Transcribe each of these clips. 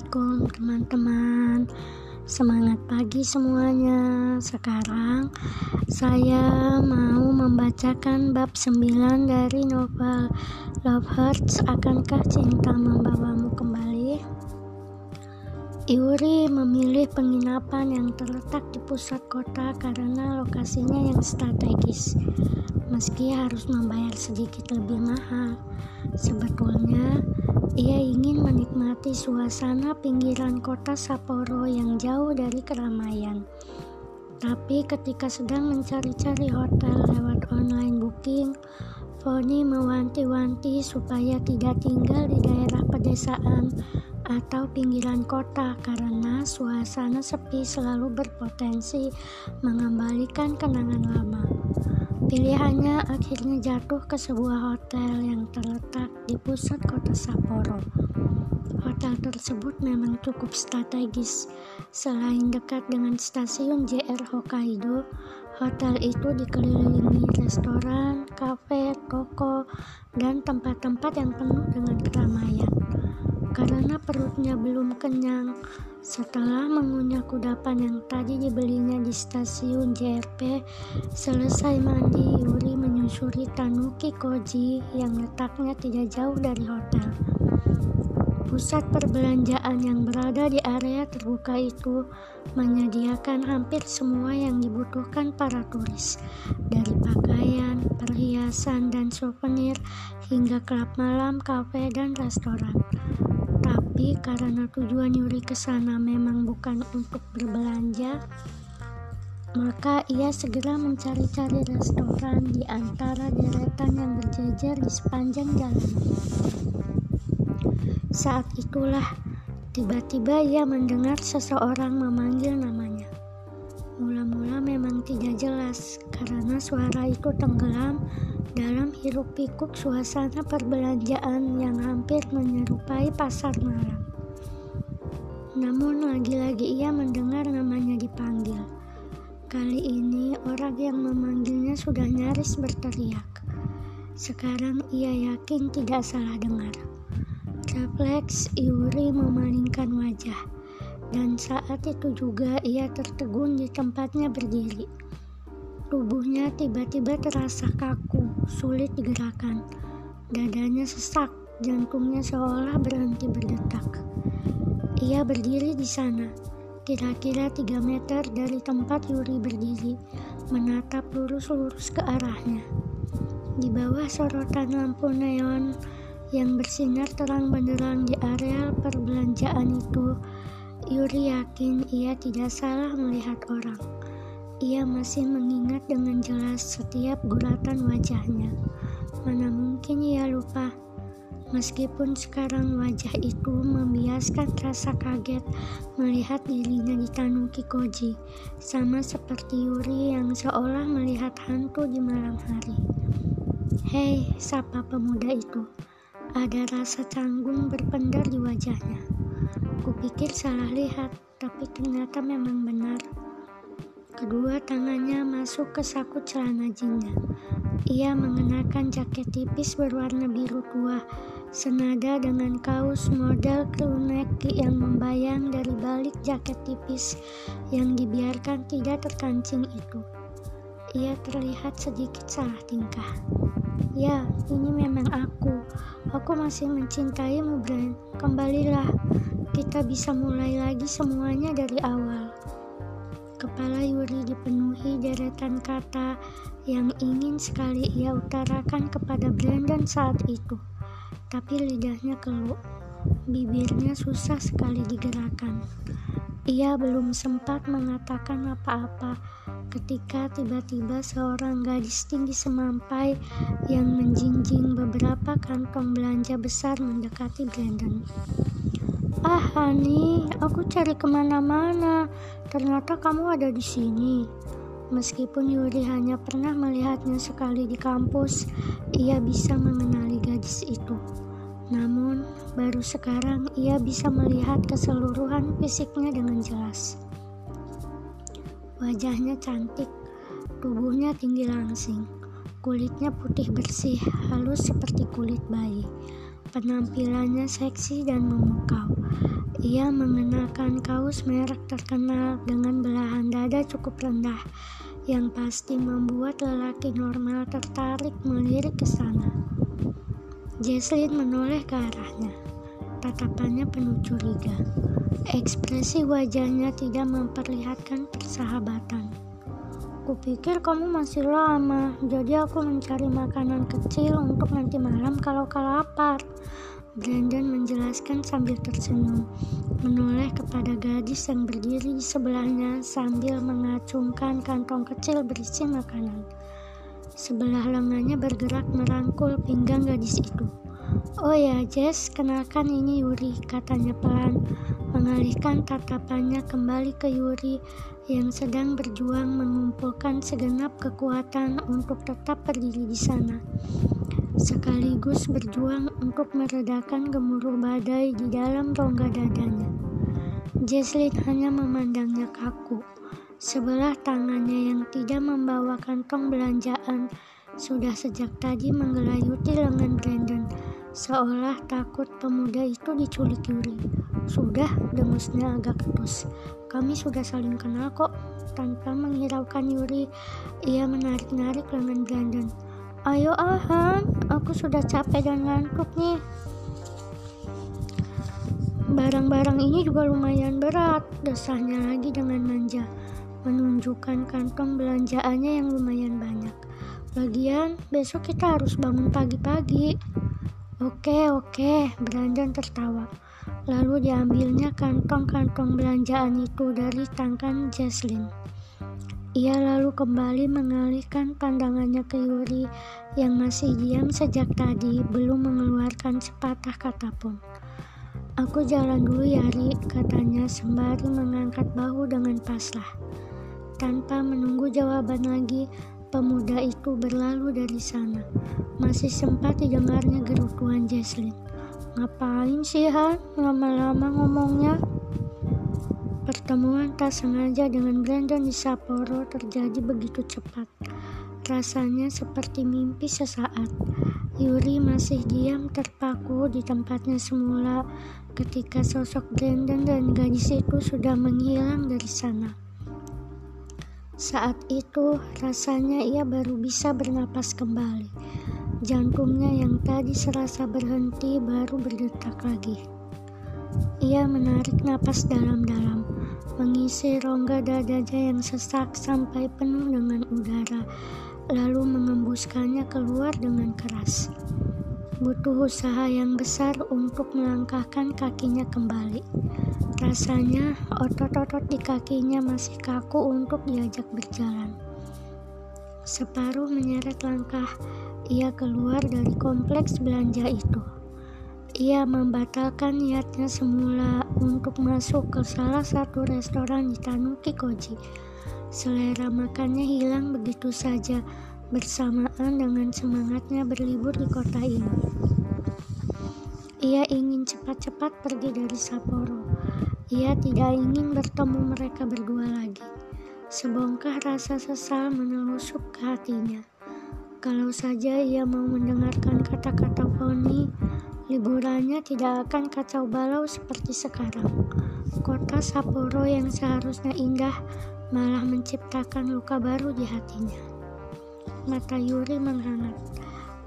Assalamualaikum teman-teman. Semangat pagi semuanya. Sekarang saya mau membacakan bab 9 dari novel Love Hurts. Akankah Cinta Kembali Yuri memilih penginapan yang terletak di pusat kota karena lokasinya yang strategis meski harus membayar sedikit lebih mahal sebetulnya ia ingin menikmati suasana pinggiran kota Sapporo yang jauh dari keramaian. Tapi ketika sedang mencari-cari hotel lewat online booking, Foni mewanti-wanti supaya tidak tinggal di daerah pedesaan atau pinggiran kota karena suasana sepi selalu berpotensi mengembalikan kenangan lama. Pilihannya akhirnya jatuh ke sebuah hotel yang terletak di pusat kota Sapporo. Hotel tersebut memang cukup strategis. Selain dekat dengan stasiun JR Hokkaido, hotel itu dikelilingi restoran, kafe, toko, dan tempat-tempat yang penuh dengan keramaian. Karena perutnya belum kenyang, setelah mengunyah kudapan yang tadi dibelinya di stasiun JRP, selesai mandi, Yuri menyusuri Tanuki Koji yang letaknya tidak jauh dari hotel. Pusat perbelanjaan yang berada di area terbuka itu menyediakan hampir semua yang dibutuhkan para turis, dari pakaian, perhiasan, dan souvenir hingga klub malam, kafe, dan restoran. Tapi karena tujuan Yuri ke sana memang bukan untuk berbelanja, maka ia segera mencari-cari restoran di antara deretan yang berjejer di sepanjang jalan. Saat itulah tiba-tiba ia mendengar seseorang memanggil namanya. Mula-mula memang tidak jelas karena suara itu tenggelam dalam hiruk pikuk suasana perbelanjaan yang hampir menyerupai pasar malam. Namun lagi-lagi ia mendengar namanya dipanggil. Kali ini orang yang memanggilnya sudah nyaris berteriak. Sekarang ia yakin tidak salah dengar. Refleks Yuri memalingkan wajah, dan saat itu juga ia tertegun di tempatnya berdiri. Tubuhnya tiba-tiba terasa kaku, sulit digerakkan. Dadanya sesak, jantungnya seolah berhenti berdetak. Ia berdiri di sana, kira-kira tiga meter dari tempat Yuri berdiri, menatap lurus-lurus ke arahnya. Di bawah sorotan lampu neon yang bersinar terang benderang di area perbelanjaan itu, Yuri yakin ia tidak salah melihat orang. Ia masih mengingat dengan jelas setiap guratan wajahnya. Mana mungkin ia lupa. Meskipun sekarang wajah itu membiaskan rasa kaget melihat dirinya di Tanuki Koji, sama seperti Yuri yang seolah melihat hantu di malam hari. Hei, sapa pemuda itu. Ada rasa canggung berpendar di wajahnya. Kupikir salah lihat, tapi ternyata memang benar. Kedua tangannya masuk ke saku celana jinnya. Ia mengenakan jaket tipis berwarna biru tua, senada dengan kaos model crewneck yang membayang dari balik jaket tipis yang dibiarkan tidak terkancing itu. Ia terlihat sedikit salah tingkah. Ya, ini memang aku. Aku masih mencintaimu, Brand. Kembalilah. Kita bisa mulai lagi semuanya dari awal. Kepala Yuri dipenuhi deretan kata yang ingin sekali ia utarakan kepada Brandon saat itu. Tapi lidahnya keluh. Bibirnya susah sekali digerakkan. Ia belum sempat mengatakan apa-apa ketika tiba-tiba seorang gadis tinggi semampai yang menjinjing beberapa kantong belanja besar mendekati Brandon. Ah, Hani, aku cari ke mana-mana. Ternyata kamu ada di sini. Meskipun Yuri hanya pernah melihatnya sekali di kampus, ia bisa mengenali gadis itu. Namun, baru sekarang ia bisa melihat keseluruhan fisiknya dengan jelas. Wajahnya cantik, tubuhnya tinggi langsing, kulitnya putih bersih, halus seperti kulit bayi. Penampilannya seksi dan memukau. Ia mengenakan kaos merek terkenal dengan belahan dada cukup rendah yang pasti membuat lelaki normal tertarik melirik ke sana. Jesslyn menoleh ke arahnya. Tatapannya penuh curiga. Ekspresi wajahnya tidak memperlihatkan persahabatan. Kupikir kamu masih lama, jadi aku mencari makanan kecil untuk nanti malam kalau kau lapar. Brandon menjelaskan sambil tersenyum, menoleh kepada gadis yang berdiri di sebelahnya sambil mengacungkan kantong kecil berisi makanan. Sebelah lengannya bergerak merangkul pinggang gadis itu. Oh ya, Jess, kenalkan ini Yuri, katanya pelan, mengalihkan tatapannya kembali ke Yuri yang sedang berjuang mengumpulkan segenap kekuatan untuk tetap berdiri di sana. Sekaligus berjuang untuk meredakan gemuruh badai di dalam rongga dadanya. Jesslyn hanya memandangnya kaku. Sebelah tangannya yang tidak membawa kantong belanjaan sudah sejak tadi menggelayuti lengan Brandon seolah takut pemuda itu diculik Yuri. Sudah, dengusnya agak ketus. Kami sudah saling kenal kok. Tanpa menghiraukan Yuri, ia menarik-narik lengan Brandon. Ayo Ahan, aku sudah capek dan ngantuk nih. Barang-barang ini juga lumayan berat, desahnya lagi dengan manja, menunjukkan kantong belanjaannya yang lumayan banyak. Lagian, besok kita harus bangun pagi-pagi. Oke, oke, Brandon tertawa. Lalu diambilnya kantong-kantong belanjaan itu dari tangan Jesslyn. Ia lalu kembali mengalihkan pandangannya ke Yuri yang masih diam sejak tadi, belum mengeluarkan sepatah kata pun. Aku jalan dulu ya, Ri, katanya sembari mengangkat bahu dengan paslah. Tanpa menunggu jawaban lagi, Pemuda itu berlalu dari sana. Masih sempat didengarnya gerutuan Jesslyn. Ngapain sih Han? Lama-lama ngomongnya. Pertemuan tak sengaja dengan Brandon di Sapporo terjadi begitu cepat. Rasanya seperti mimpi sesaat. Yuri masih diam terpaku di tempatnya semula ketika sosok Brandon dan gadis itu sudah menghilang dari sana. Saat itu rasanya ia baru bisa bernapas kembali. Jantungnya yang tadi serasa berhenti baru berdetak lagi. Ia menarik napas dalam-dalam, mengisi rongga dadanya yang sesak sampai penuh dengan udara, lalu mengembuskannya keluar dengan keras. Butuh usaha yang besar untuk melangkahkan kakinya kembali. Rasanya otot-otot di kakinya masih kaku untuk diajak berjalan. Separuh menyeret langkah, ia keluar dari kompleks belanja itu. Ia membatalkan niatnya semula untuk masuk ke salah satu restoran di Tanuki Koji. Selera makannya hilang begitu saja bersamaan dengan semangatnya berlibur di kota ini. Ia ingin cepat-cepat pergi dari Sapporo. Ia tidak ingin bertemu mereka berdua lagi. Sebongkah rasa sesal menelusup ke hatinya. Kalau saja ia mau mendengarkan kata-kata Poni, liburannya tidak akan kacau balau seperti sekarang. Kota Sapporo yang seharusnya indah malah menciptakan luka baru di hatinya. Mata Yuri menghangat.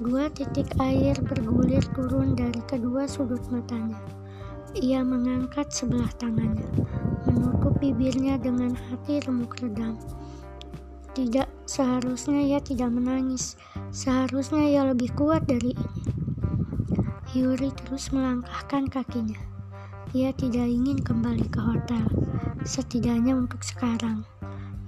Dua titik air bergulir turun dari kedua sudut matanya. Ia mengangkat sebelah tangannya, menutup bibirnya dengan hati remuk redam. Tidak, seharusnya ia tidak menangis. Seharusnya ia lebih kuat dari ini. Yuri terus melangkahkan kakinya. Ia tidak ingin kembali ke hotel, setidaknya untuk sekarang.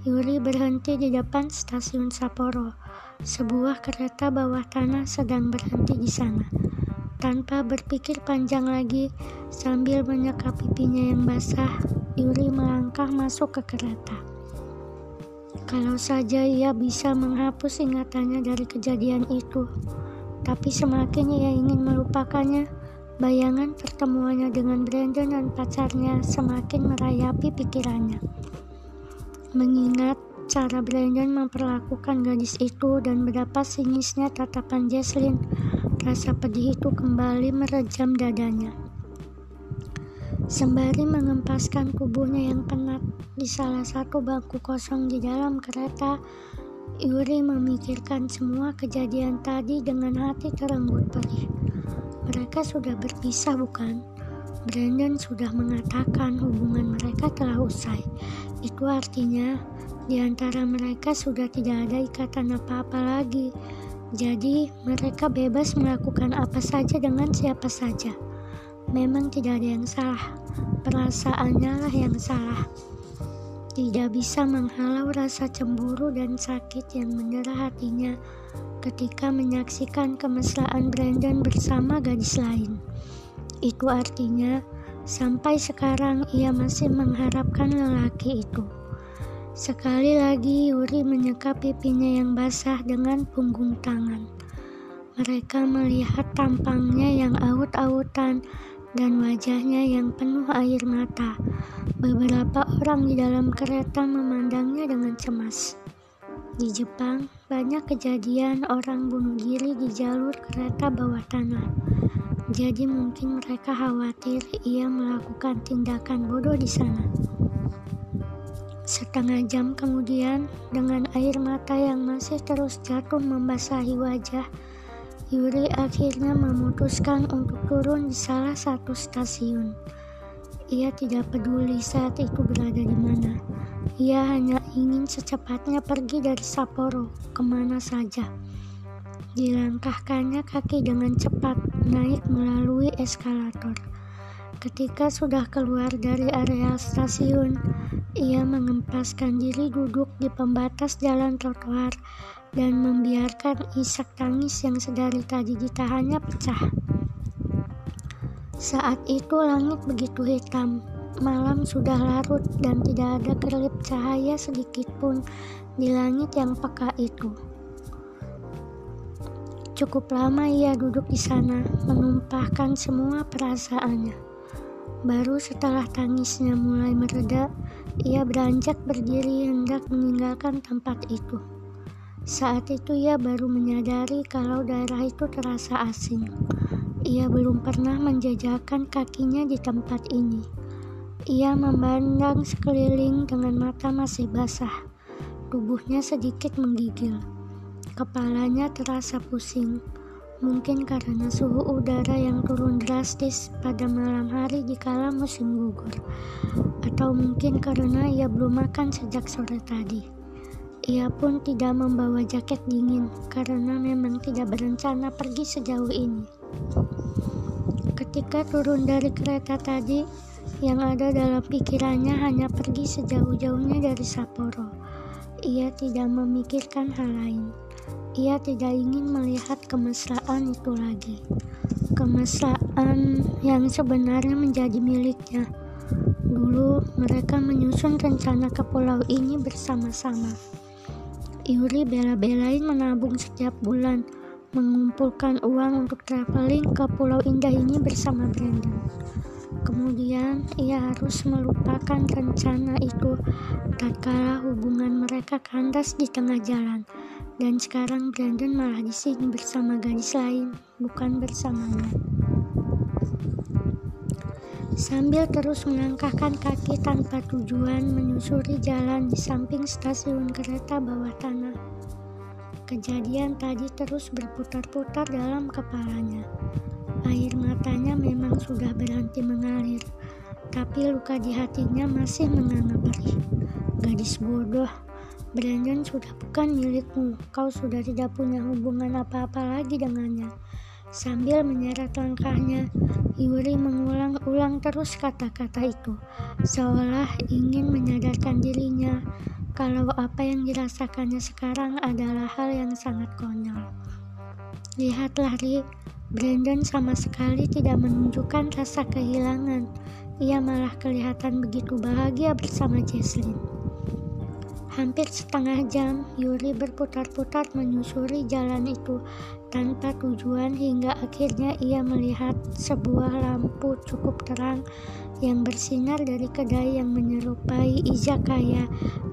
Yuri berhenti di depan stasiun Sapporo. Sebuah kereta bawah tanah sedang berhenti di sana. Tanpa berpikir panjang lagi, sambil menyekap pipinya yang basah, Yuri melangkah masuk ke kereta. Kalau saja ia bisa menghapus ingatannya dari kejadian itu, tapi semakin ia ingin melupakannya, bayangan pertemuannya dengan Brandon dan pacarnya semakin merayapi pikirannya. Mengingat cara Brandon memperlakukan gadis itu dan betapa sinisnya tatapan Jesslyn rasa pedih itu kembali merejam dadanya. Sembari mengempaskan tubuhnya yang penat di salah satu bangku kosong di dalam kereta, Yuri memikirkan semua kejadian tadi dengan hati terenggut perih. Mereka sudah berpisah bukan? Brandon sudah mengatakan hubungan mereka telah usai. Itu artinya di antara mereka sudah tidak ada ikatan apa-apa lagi. Jadi, mereka bebas melakukan apa saja dengan siapa saja. Memang tidak ada yang salah, perasaannya lah yang salah. Tidak bisa menghalau rasa cemburu dan sakit yang mendera hatinya ketika menyaksikan kemesraan Brandon bersama gadis lain. Itu artinya, sampai sekarang ia masih mengharapkan lelaki itu. Sekali lagi Yuri menyekap pipinya yang basah dengan punggung tangan. Mereka melihat tampangnya yang aut-autan dan wajahnya yang penuh air mata. Beberapa orang di dalam kereta memandangnya dengan cemas. Di Jepang, banyak kejadian orang bunuh diri di jalur kereta bawah tanah. Jadi mungkin mereka khawatir ia melakukan tindakan bodoh di sana. Setengah jam kemudian, dengan air mata yang masih terus jatuh membasahi wajah, Yuri akhirnya memutuskan untuk turun di salah satu stasiun. Ia tidak peduli saat itu berada di mana. Ia hanya ingin secepatnya pergi dari Sapporo ke mana saja. Dilangkahkannya kaki dengan cepat naik melalui eskalator. Ketika sudah keluar dari area stasiun, ia mengempaskan diri duduk di pembatas jalan trotoar dan membiarkan isak tangis yang sedari tadi ditahannya pecah. Saat itu langit begitu hitam, malam sudah larut dan tidak ada kerlip cahaya sedikit pun di langit yang peka itu. Cukup lama ia duduk di sana, menumpahkan semua perasaannya. Baru setelah tangisnya mulai mereda, ia beranjak berdiri hendak meninggalkan tempat itu. Saat itu ia baru menyadari kalau daerah itu terasa asing. Ia belum pernah menjajakan kakinya di tempat ini. Ia memandang sekeliling dengan mata masih basah. Tubuhnya sedikit menggigil. Kepalanya terasa pusing. Mungkin karena suhu udara yang turun drastis pada malam hari di kala musim gugur. Atau mungkin karena ia belum makan sejak sore tadi. Ia pun tidak membawa jaket dingin karena memang tidak berencana pergi sejauh ini. Ketika turun dari kereta tadi, yang ada dalam pikirannya hanya pergi sejauh-jauhnya dari Sapporo. Ia tidak memikirkan hal lain. Ia tidak ingin melihat kemesraan itu lagi. Kemesraan yang sebenarnya menjadi miliknya. Dulu mereka menyusun rencana ke pulau ini bersama-sama. Yuri bela-belain menabung setiap bulan, mengumpulkan uang untuk traveling ke Pulau Indah ini bersama Brandon. Kemudian ia harus melupakan rencana itu tatkala hubungan mereka kandas di tengah jalan. Dan sekarang Brandon malah di sini bersama gadis lain, bukan bersamanya. Sambil terus melangkahkan kaki tanpa tujuan menyusuri jalan di samping stasiun kereta bawah tanah. Kejadian tadi terus berputar-putar dalam kepalanya. Air matanya memang sudah berhenti mengalir, tapi luka di hatinya masih menganga perih. Gadis bodoh, Brandon sudah bukan milikmu, kau sudah tidak punya hubungan apa-apa lagi dengannya. Sambil menyeret langkahnya, Yuri mengulang-ulang terus kata-kata itu, seolah ingin menyadarkan dirinya kalau apa yang dirasakannya sekarang adalah hal yang sangat konyol. Lihatlah, Ri, Brandon sama sekali tidak menunjukkan rasa kehilangan. Ia malah kelihatan begitu bahagia bersama Jesslyn. Hampir setengah jam, Yuri berputar-putar menyusuri jalan itu tanpa tujuan hingga akhirnya ia melihat sebuah lampu cukup terang yang bersinar dari kedai yang menyerupai izakaya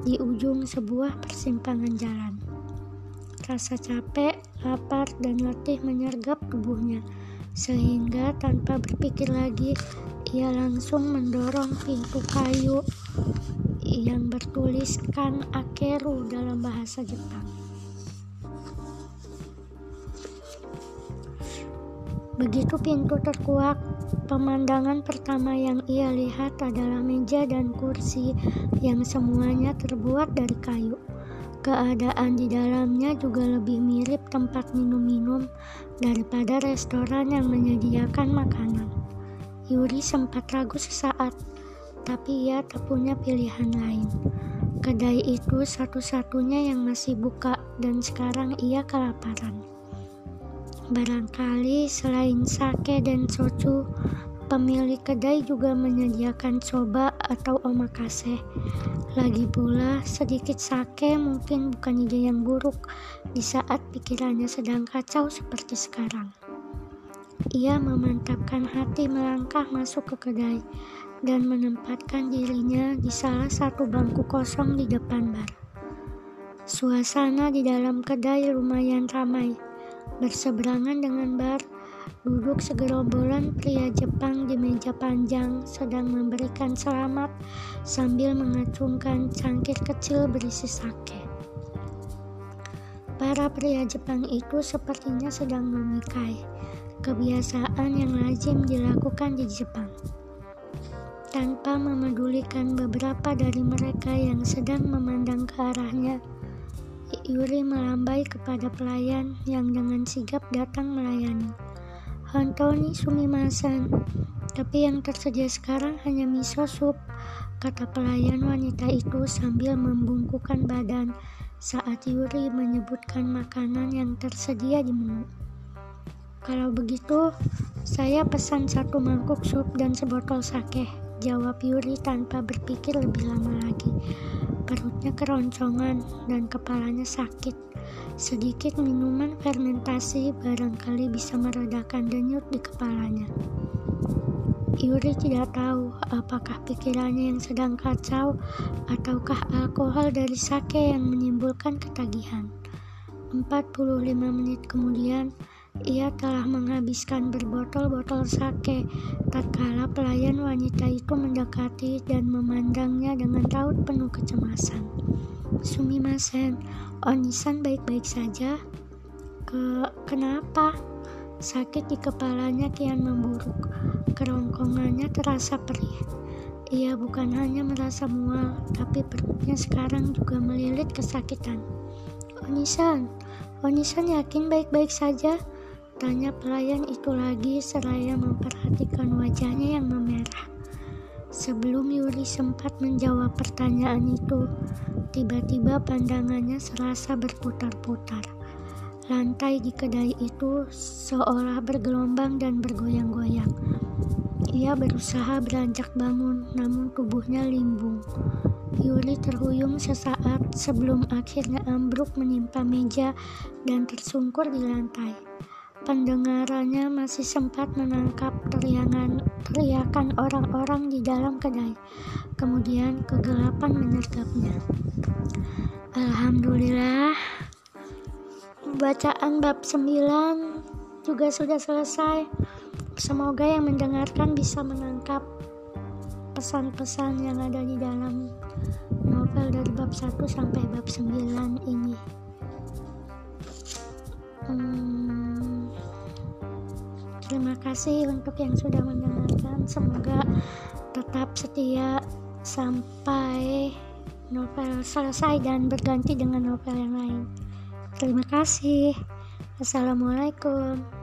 di ujung sebuah persimpangan jalan. Rasa capek lapar, dan letih menyergap tubuhnya. Sehingga tanpa berpikir lagi, ia langsung mendorong pintu kayu yang bertuliskan Akeru dalam bahasa Jepang. Begitu pintu terkuak, pemandangan pertama yang ia lihat adalah meja dan kursi yang semuanya terbuat dari kayu. Keadaan di dalamnya juga lebih mirip tempat minum-minum daripada restoran yang menyediakan makanan. Yuri sempat ragu sesaat, tapi ia tak punya pilihan lain. Kedai itu satu-satunya yang masih buka dan sekarang ia kelaparan. Barangkali selain sake dan soju, pemilik kedai juga menyediakan soba atau omakase. Lagi pula, sedikit sake mungkin bukan ide yang buruk di saat pikirannya sedang kacau seperti sekarang. Ia memantapkan hati melangkah masuk ke kedai dan menempatkan dirinya di salah satu bangku kosong di depan bar. Suasana di dalam kedai lumayan ramai Berseberangan dengan bar, duduk segerombolan pria Jepang di meja panjang sedang memberikan selamat sambil mengacungkan cangkir kecil berisi sake. Para pria Jepang itu sepertinya sedang memikai, kebiasaan yang lazim dilakukan di Jepang. Tanpa memedulikan beberapa dari mereka yang sedang memandang ke arahnya, Yuri melambai kepada pelayan yang dengan sigap datang melayani. Antoni Sumimasen, tapi yang tersedia sekarang hanya miso sup, kata pelayan wanita itu sambil membungkukkan badan saat Yuri menyebutkan makanan yang tersedia di menu. Kalau begitu, saya pesan satu mangkuk sup dan sebotol sake, jawab Yuri tanpa berpikir lebih lama lagi. Perutnya keroncongan dan kepalanya sakit. Sedikit minuman fermentasi barangkali bisa meredakan denyut di kepalanya. Yuri tidak tahu apakah pikirannya yang sedang kacau ataukah alkohol dari sake yang menimbulkan ketagihan. 45 menit kemudian, ia telah menghabiskan berbotol-botol sake tatkala pelayan wanita itu mendekati dan memandangnya dengan raut penuh kecemasan. Sumimasen, Onisan baik-baik saja? Ke kenapa? Sakit di kepalanya kian memburuk. Kerongkongannya terasa perih. Ia bukan hanya merasa mual, tapi perutnya sekarang juga melilit kesakitan. Onisan, Onisan yakin baik-baik saja? Tanya pelayan itu lagi seraya memperhatikan wajahnya yang memerah. Sebelum Yuri sempat menjawab pertanyaan itu, tiba-tiba pandangannya serasa berputar-putar. Lantai di kedai itu seolah bergelombang dan bergoyang-goyang. Ia berusaha beranjak bangun, namun tubuhnya limbung. Yuri terhuyung sesaat sebelum akhirnya ambruk menimpa meja dan tersungkur di lantai pendengarannya masih sempat menangkap teriakan, teriakan orang-orang di dalam kedai. Kemudian kegelapan menyergapnya. Alhamdulillah, bacaan bab 9 juga sudah selesai. Semoga yang mendengarkan bisa menangkap pesan-pesan yang ada di dalam novel dari bab 1 sampai bab 9 ini. Hmm, Terima kasih untuk yang sudah mendengarkan. Semoga tetap setia sampai novel selesai dan berganti dengan novel yang lain. Terima kasih. Assalamualaikum.